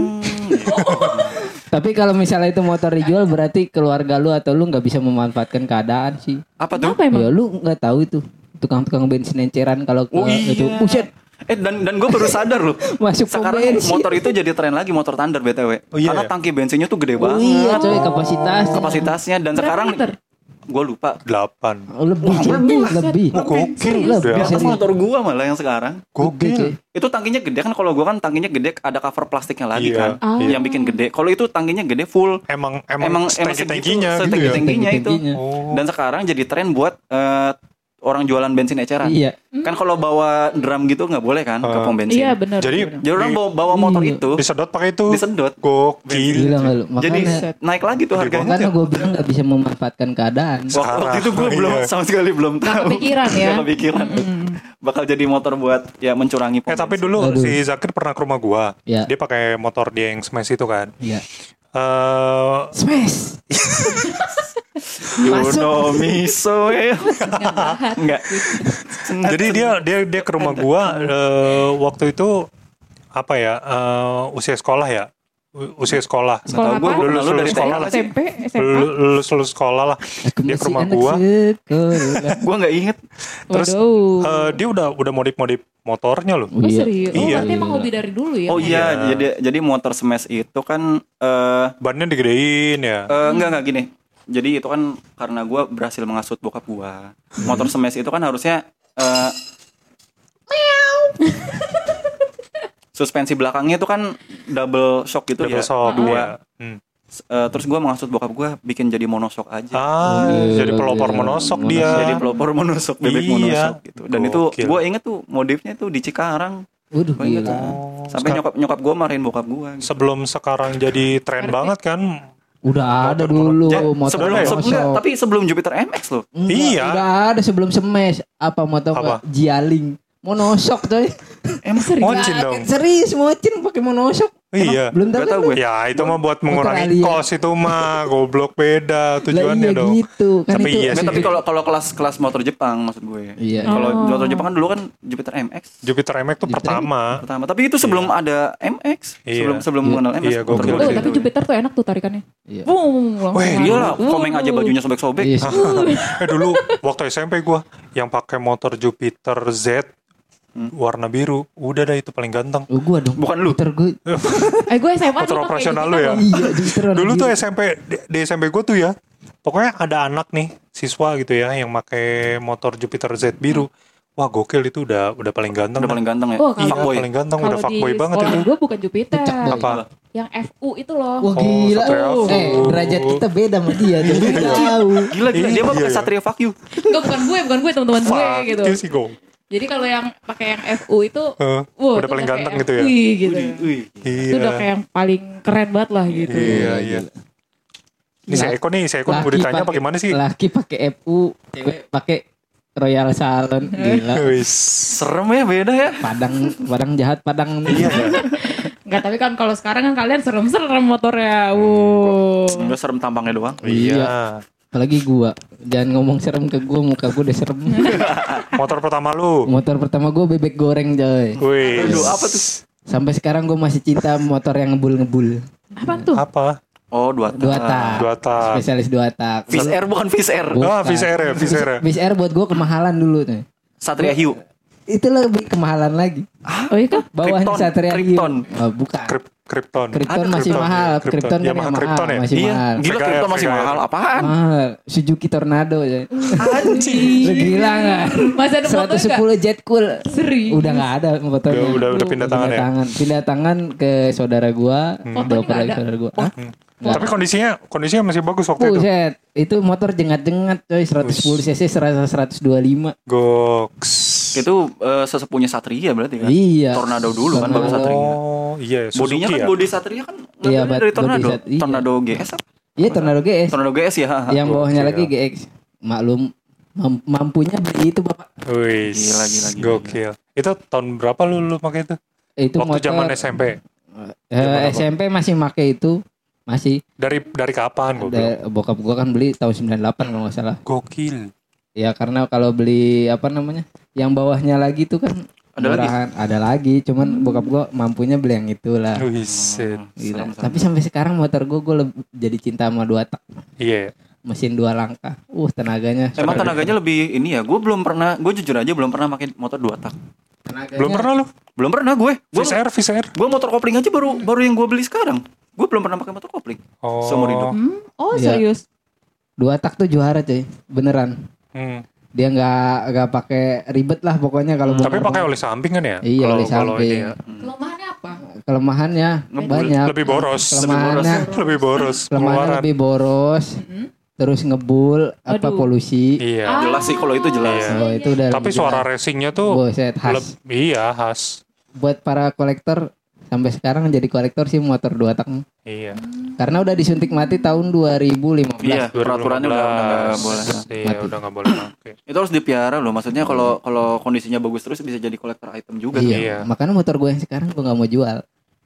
Speaker 3: Tapi kalau misalnya itu motor dijual berarti keluarga lu atau lu nggak bisa memanfaatkan keadaan sih.
Speaker 4: Apa tuh?
Speaker 1: Kenapa emang?
Speaker 3: Ya lu nggak tahu itu tukang-tukang bensin enceran kalau
Speaker 4: Oh
Speaker 3: itu
Speaker 4: iya. Eh dan dan gue baru sadar loh.
Speaker 3: masuk
Speaker 4: Sekarang
Speaker 3: bensin.
Speaker 4: motor itu jadi tren lagi motor Thunder btw.
Speaker 2: Oh, iya
Speaker 4: Karena
Speaker 2: ya?
Speaker 4: tangki bensinnya tuh gede
Speaker 3: Oh
Speaker 4: banget.
Speaker 3: iya coy kapasitas
Speaker 4: Kapasitasnya dan
Speaker 1: Berapa
Speaker 4: sekarang
Speaker 1: liter?
Speaker 4: gue lupa.
Speaker 2: 8.
Speaker 3: Oh, lebih lebih lebih.
Speaker 2: Oh, gokil. Udah.
Speaker 4: Di atas motor gua malah yang sekarang.
Speaker 2: Gokil.
Speaker 4: Itu tangkinya gede kan kalau gua kan tangkinya gede ada cover plastiknya lagi
Speaker 2: Iya,
Speaker 4: kan.
Speaker 1: Ah.
Speaker 2: iya.
Speaker 4: Yang bikin gede. Kalau itu tangkinya gede full.
Speaker 2: Emang
Speaker 4: Emang
Speaker 2: emang
Speaker 4: emang
Speaker 2: tangki-tangkinya gitu ya.
Speaker 4: itu.
Speaker 2: Oh.
Speaker 4: Dan sekarang jadi tren buat eh, orang jualan bensin eceran.
Speaker 3: Iya.
Speaker 4: Kan kalau bawa drum gitu nggak boleh kan ke
Speaker 2: Ah.
Speaker 4: pom bensin.
Speaker 1: Iya benar.
Speaker 2: Jadi
Speaker 1: benar.
Speaker 4: Jadi orang bawa, bawa motor
Speaker 3: Iya.
Speaker 4: itu
Speaker 2: disedot pakai itu.
Speaker 4: disedot.
Speaker 2: Gokil.
Speaker 3: Gila?
Speaker 4: Jadi
Speaker 3: Makanya
Speaker 4: naik lagi tuh harganya.
Speaker 3: makanya gue bilang nggak bisa memanfaatkan keadaan.
Speaker 2: Sekarang,
Speaker 4: waktu itu gue belum
Speaker 2: iya.
Speaker 4: sama sekali belum tahu.
Speaker 1: kepikiran ya.
Speaker 4: Nggak kepikiran. Bakal jadi motor buat ya mencurangi pom
Speaker 2: Eh tapi dulu
Speaker 3: Aduh.
Speaker 2: si Zakir pernah ke rumah gua.
Speaker 3: Ya.
Speaker 2: Dia pakai motor dia yang smash itu kan.
Speaker 3: Iya.
Speaker 2: Eh
Speaker 3: Smash.
Speaker 4: You know me so well. Enggak.
Speaker 2: jadi dia dia dia ke rumah gua eh, waktu itu apa ya? eh, usia sekolah ya. usia sekolah.
Speaker 1: Sekolah
Speaker 4: Tahu gue,
Speaker 1: apa?
Speaker 2: Lulus-
Speaker 4: dari
Speaker 2: lulus sekolah lah.
Speaker 4: sih.
Speaker 1: SMP, SMA.
Speaker 2: Lulus lulus, sekolah lah. Dia ke rumah gua.
Speaker 4: Gue nggak inget.
Speaker 2: Terus eh, dia udah udah modif-modif motornya loh.
Speaker 1: Oh serius? Oh
Speaker 2: Iya.
Speaker 1: berarti emang hobi dari dulu ya?
Speaker 4: Oh iya,
Speaker 2: Iya.
Speaker 4: jadi jadi motor smash itu kan eh
Speaker 2: Bannya digedein ya.
Speaker 4: eh, enggak enggak gini. Jadi itu kan karena gue berhasil mengasut bokap gue. Motor smash itu kan harusnya eh suspensi belakangnya itu kan double shock gitu
Speaker 2: Double
Speaker 4: ya.
Speaker 2: shock
Speaker 4: dua.
Speaker 2: ya. Hmm.
Speaker 4: Eh, terus gue mengasut bokap gue bikin jadi monoshock aja.
Speaker 2: Ah,
Speaker 3: Iya,
Speaker 2: jadi pelopor
Speaker 3: iya.
Speaker 2: monosok
Speaker 3: Monosok.
Speaker 2: dia.
Speaker 4: Jadi pelopor monoshock bebek
Speaker 2: Iya.
Speaker 4: monoshock gitu. Dan itu
Speaker 2: Gokil.
Speaker 4: gue inget tuh modifnya tuh di Cikarang.
Speaker 3: Waduh
Speaker 4: inget
Speaker 3: gila.
Speaker 4: tuh.
Speaker 2: Oh,
Speaker 4: Sampai
Speaker 2: sekar-
Speaker 4: nyokap nyokap gue marahin bokap gue. Gitu.
Speaker 2: sebelum sekarang jadi tren banget kan.
Speaker 3: Udah ada
Speaker 2: Motor
Speaker 3: dulu
Speaker 4: Ja-
Speaker 3: motor
Speaker 4: sebelum, sebelum tapi sebelum Jupiter MX loh.
Speaker 3: Enggak,
Speaker 2: Iya.
Speaker 3: Udah ada sebelum semes. Apa motor
Speaker 2: Apa?
Speaker 3: Jialing. Monoshock coy.
Speaker 4: Emang
Speaker 1: Serius?
Speaker 2: Mocin dong.
Speaker 3: Serius mocin pakai monoshock.
Speaker 2: Iya.
Speaker 3: Belum tahu lu?
Speaker 4: gue.
Speaker 2: Ya itu mah buat mengurangi
Speaker 3: alien.
Speaker 2: kos itu mah goblok beda
Speaker 3: Lah
Speaker 2: tujuannya
Speaker 3: iya
Speaker 2: dong.
Speaker 3: gitu. Kan
Speaker 2: Tapi
Speaker 3: itu.
Speaker 2: iya sih.
Speaker 4: tapi kalau kalau kelas kelas motor Jepang maksud gue.
Speaker 3: Iya.
Speaker 4: Kalau
Speaker 1: Oh.
Speaker 4: motor Jepang kan dulu kan Jupiter MX
Speaker 2: Jupiter MX tuh
Speaker 3: Jupiter
Speaker 2: pertama.
Speaker 4: pertama. Tapi itu sebelum ada MX,
Speaker 2: Iya.
Speaker 4: sebelum sebelum
Speaker 3: Iya.
Speaker 4: mengenal MX.
Speaker 2: Iya,
Speaker 4: motor gue
Speaker 1: Oh, tapi. Jupiter tuh enak tuh tarikannya.
Speaker 3: Iya.
Speaker 1: Boom.
Speaker 2: Weh,
Speaker 1: langsung.
Speaker 4: Iyalah, komeng aja bajunya sobek-sobek.
Speaker 3: Iya.
Speaker 2: eh dulu waktu SMP gua yang pakai motor Jupiter Z
Speaker 4: Hmm.
Speaker 2: warna biru, udah dah itu paling ganteng.
Speaker 3: Oh, gua dong.
Speaker 4: Bukan lu.
Speaker 3: Jupiter gue.
Speaker 1: Eh gue SMA
Speaker 2: Motor operasional
Speaker 1: Jupiter
Speaker 2: lu ya?
Speaker 1: loh.
Speaker 3: Iya,
Speaker 2: Dulu tuh. SMP di, di SMP gua tuh ya. Pokoknya ada anak nih siswa gitu ya yang pakai motor Jupiter Z biru. Wah gokil itu udah udah paling ganteng.
Speaker 4: Udah paling ganteng ya.
Speaker 1: Oh,
Speaker 2: Iya,
Speaker 1: kalau-
Speaker 4: Fuckboy.
Speaker 2: paling ganteng udah
Speaker 1: Kalau
Speaker 2: fuckboy
Speaker 1: di
Speaker 2: banget
Speaker 1: sekolah
Speaker 2: itu.
Speaker 1: gue bukan Jupiter.
Speaker 2: Apa?
Speaker 1: Yang FU itu loh.
Speaker 3: Wah
Speaker 2: Oh,
Speaker 3: gila. Oh. Eh, derajat kita beda sama dia. Jadi jauh.
Speaker 4: Gila gila dia mah
Speaker 2: Iya,
Speaker 4: pakai
Speaker 2: iya.
Speaker 4: Satria fuck you.
Speaker 1: Enggak bukan gue, bukan gue teman-teman gue
Speaker 2: Fuck
Speaker 1: gitu.
Speaker 2: you sih, go.
Speaker 1: Jadi kalau yang pakai yang FU itu,
Speaker 2: Eh,
Speaker 1: wah,
Speaker 2: udah
Speaker 1: itu
Speaker 2: paling
Speaker 1: kayak
Speaker 2: ganteng gitu ya.
Speaker 1: Wih, gitu.
Speaker 4: Wih, wih.
Speaker 1: Itu udah
Speaker 2: Iya.
Speaker 1: kayak yang paling keren banget lah gitu.
Speaker 2: Iya, iya. Ini si Eko nih, si Eko mau ditanya apa gimana sih?
Speaker 3: Laki pakai FU, cewek pakai Royal Salon. Gila.
Speaker 2: Wis.
Speaker 4: Serem ya beda ya.
Speaker 3: Padang, padang jahat, padang.
Speaker 2: Iya ya.
Speaker 1: Enggak, tapi kan kalau sekarang kan kalian serem-serem motornya. Wow.
Speaker 4: Enggak serem tampangnya doang.
Speaker 2: Iya.
Speaker 3: Apalagi gua. Jangan ngomong serem ke gua, muka gua udah serem.
Speaker 2: Motor pertama lu.
Speaker 3: Motor pertama gua bebek goreng coy.
Speaker 2: Wih.
Speaker 4: Aduh, apa tuh?
Speaker 3: Sampai sekarang gua masih cinta motor yang ngebul-ngebul.
Speaker 1: Apa tuh?
Speaker 2: Apa?
Speaker 4: Oh, dua tak.
Speaker 3: Dua tak.
Speaker 2: Dua tak.
Speaker 3: Spesialis dua tak.
Speaker 4: Fish Air bukan Fish Air.
Speaker 3: Bukan.
Speaker 2: Ah, Fish Air ya, Fish Air ya.
Speaker 3: Fish Air buat gua kemahalan dulu tuh.
Speaker 4: Satria Hiu.
Speaker 3: Itu lebih kemahalan lagi.
Speaker 1: Oh iya kah?
Speaker 3: Bawahnya
Speaker 4: Krypton.
Speaker 3: Satria Hiu.
Speaker 4: Krypton.
Speaker 3: Oh, bukan.
Speaker 2: Kryp Krypton.
Speaker 3: Krypton masih
Speaker 2: Krypton,
Speaker 3: mahal.
Speaker 2: ya,
Speaker 3: Krypton,
Speaker 2: Krypton. Yamaha
Speaker 3: yang
Speaker 2: Krypton
Speaker 3: mahal,
Speaker 2: ya?
Speaker 3: masih
Speaker 4: Iya,
Speaker 3: mahal.
Speaker 4: gila Krypton masih
Speaker 2: Air.
Speaker 4: mahal. Apaan?
Speaker 3: Mahal. Suzuki Tornado ya.
Speaker 4: Anjing.
Speaker 3: Lu gila enggak?
Speaker 1: Masih ada motor enggak?
Speaker 3: 110 jet cool.
Speaker 1: Serius.
Speaker 3: Udah nggak ada motornya.
Speaker 2: Udah, udah, udah pindah tangan ya?
Speaker 3: tangan. Pindah tangan ke saudara gua,
Speaker 1: nggak
Speaker 3: lagi
Speaker 1: ada?
Speaker 3: saudara gua. Hah?
Speaker 2: Tapi kondisinya kondisinya masih bagus waktu itu.
Speaker 3: Buset, itu motor jengat-jengat coy 110 cc serasa 125.
Speaker 2: Goks.
Speaker 4: Itu eh, sesepunya Satria berarti kan?
Speaker 3: Iya.
Speaker 4: Tornado dulu kan baru
Speaker 3: Tornado.
Speaker 4: Satria.
Speaker 2: Oh, iya, Suzuki
Speaker 4: Bodinya kan
Speaker 2: ya.
Speaker 4: body Satria kan
Speaker 3: Iya,
Speaker 4: dari Tornado.
Speaker 3: Sat- iya.
Speaker 4: Tornado GS apa?
Speaker 3: Iya Tornado GS.
Speaker 4: Tornado GS ya.
Speaker 3: Yang bawahnya lagi GX. Maklum mam- mampunya beli itu Bapak.
Speaker 2: Wih,
Speaker 4: Gila, gila, gila,
Speaker 2: gokil. Itu tahun berapa lu lu pakai itu?
Speaker 3: Itu
Speaker 2: Waktu
Speaker 3: motor
Speaker 2: zaman SMP.
Speaker 3: eh, SMP masih make itu. Masih.
Speaker 2: Dari dari kapan gue
Speaker 3: bokap gua kan beli tahun 98 kalau nggak salah.
Speaker 2: Gokil.
Speaker 3: Ya karena kalau beli apa namanya? Yang bawahnya lagi tuh kan
Speaker 4: Ada lagi?
Speaker 3: murahan. Ada lagi, cuman bokap gua mampunya beli yang itulah.
Speaker 2: Set.
Speaker 3: Gila. Tapi sampai sekarang motor gua gua leb- jadi cinta sama dua tak.
Speaker 2: Iya.
Speaker 3: Mesin dua langkah. Uh, tenaganya.
Speaker 4: Emang tenaganya lebih ini ya. Gue belum pernah, gue jujur aja belum pernah pakai motor dua tak.
Speaker 3: Tenaganya-
Speaker 2: Belum pernah lu?
Speaker 4: Belum pernah gue. Gue
Speaker 2: Fish Air.
Speaker 4: gue motor kopling aja baru baru yang gue beli sekarang. Gue belum pernah pakai motor kopling.
Speaker 2: Oh.
Speaker 4: Seumur hidup.
Speaker 1: Hmm? Oh
Speaker 3: Iya.
Speaker 1: serius?
Speaker 3: Dua tak tuh juara cuy. Beneran.
Speaker 2: Hmm.
Speaker 3: Dia nggak nggak pakai ribet lah pokoknya kalau
Speaker 2: Tapi
Speaker 3: bongkar-
Speaker 2: pakai oli samping kan ya?
Speaker 3: Iya, oli
Speaker 2: kalau
Speaker 3: samping.
Speaker 2: ini ya.
Speaker 1: Kelemahannya apa?
Speaker 3: kelemahannya
Speaker 4: Ngebul.
Speaker 3: banyak.
Speaker 2: Lebih boros.
Speaker 3: Kelemahannya
Speaker 2: Lebih boros.
Speaker 3: kelemahannya lebih boros.
Speaker 1: Mm-mm.
Speaker 3: Terus ngebul apa
Speaker 1: Aduh.
Speaker 3: polusi.
Speaker 2: Iya.
Speaker 1: Ah.
Speaker 4: Jelas sih kalau itu jelas.
Speaker 2: Iya.
Speaker 3: Oh, itu udah
Speaker 2: Tapi
Speaker 3: lebih
Speaker 2: suara
Speaker 3: jelas.
Speaker 2: racingnya tuh
Speaker 3: Buset, khas.
Speaker 2: leb- iya khas.
Speaker 3: Buat para kolektor sampai sekarang jadi kolektor sih motor dua tak.
Speaker 2: Iya.
Speaker 3: Karena udah disuntik mati tahun 2015.
Speaker 4: Iya, peraturannya udah udah nggak boleh.
Speaker 2: Iya,
Speaker 3: Mati.
Speaker 2: udah nggak boleh pakai.
Speaker 4: Itu harus dipiara loh. Maksudnya kalau kalau kondisinya bagus terus bisa jadi kolektor item juga.
Speaker 3: Iya.
Speaker 2: Iya.
Speaker 3: Makanya motor gue yang sekarang gue nggak mau jual.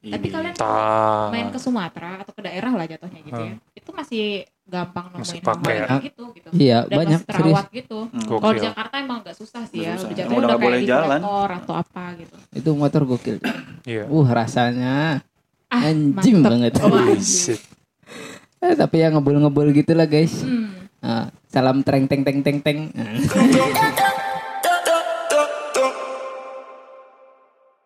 Speaker 1: Tapi kalian
Speaker 2: Ta.
Speaker 1: main ke Sumatera atau ke daerah lah jatuhnya gitu ya. Itu masih gampang
Speaker 2: Masih
Speaker 1: nemuin
Speaker 2: pakai
Speaker 1: Honda
Speaker 3: ya?
Speaker 1: gitu gitu.
Speaker 3: Iya,
Speaker 1: Dan
Speaker 3: banyak
Speaker 1: masih
Speaker 3: serius.
Speaker 1: terawat gitu.
Speaker 4: Hmm.
Speaker 1: Kalau di. Jakarta emang agak susah sih ya.
Speaker 4: susah.
Speaker 1: Udah
Speaker 4: udah boleh
Speaker 1: kayak di
Speaker 4: jalan.
Speaker 1: kolektor atau apa gitu.
Speaker 3: Itu motor gokil.
Speaker 2: Iya.
Speaker 3: Uh, rasanya
Speaker 1: Ah,
Speaker 3: Anjing
Speaker 1: mantep.
Speaker 3: banget.
Speaker 1: Oh.
Speaker 2: Shit.
Speaker 3: Eh, tapi ya ngebul-ngebul gitu lah guys.
Speaker 1: Hmm.
Speaker 3: Ah, salam treng teng teng teng teng.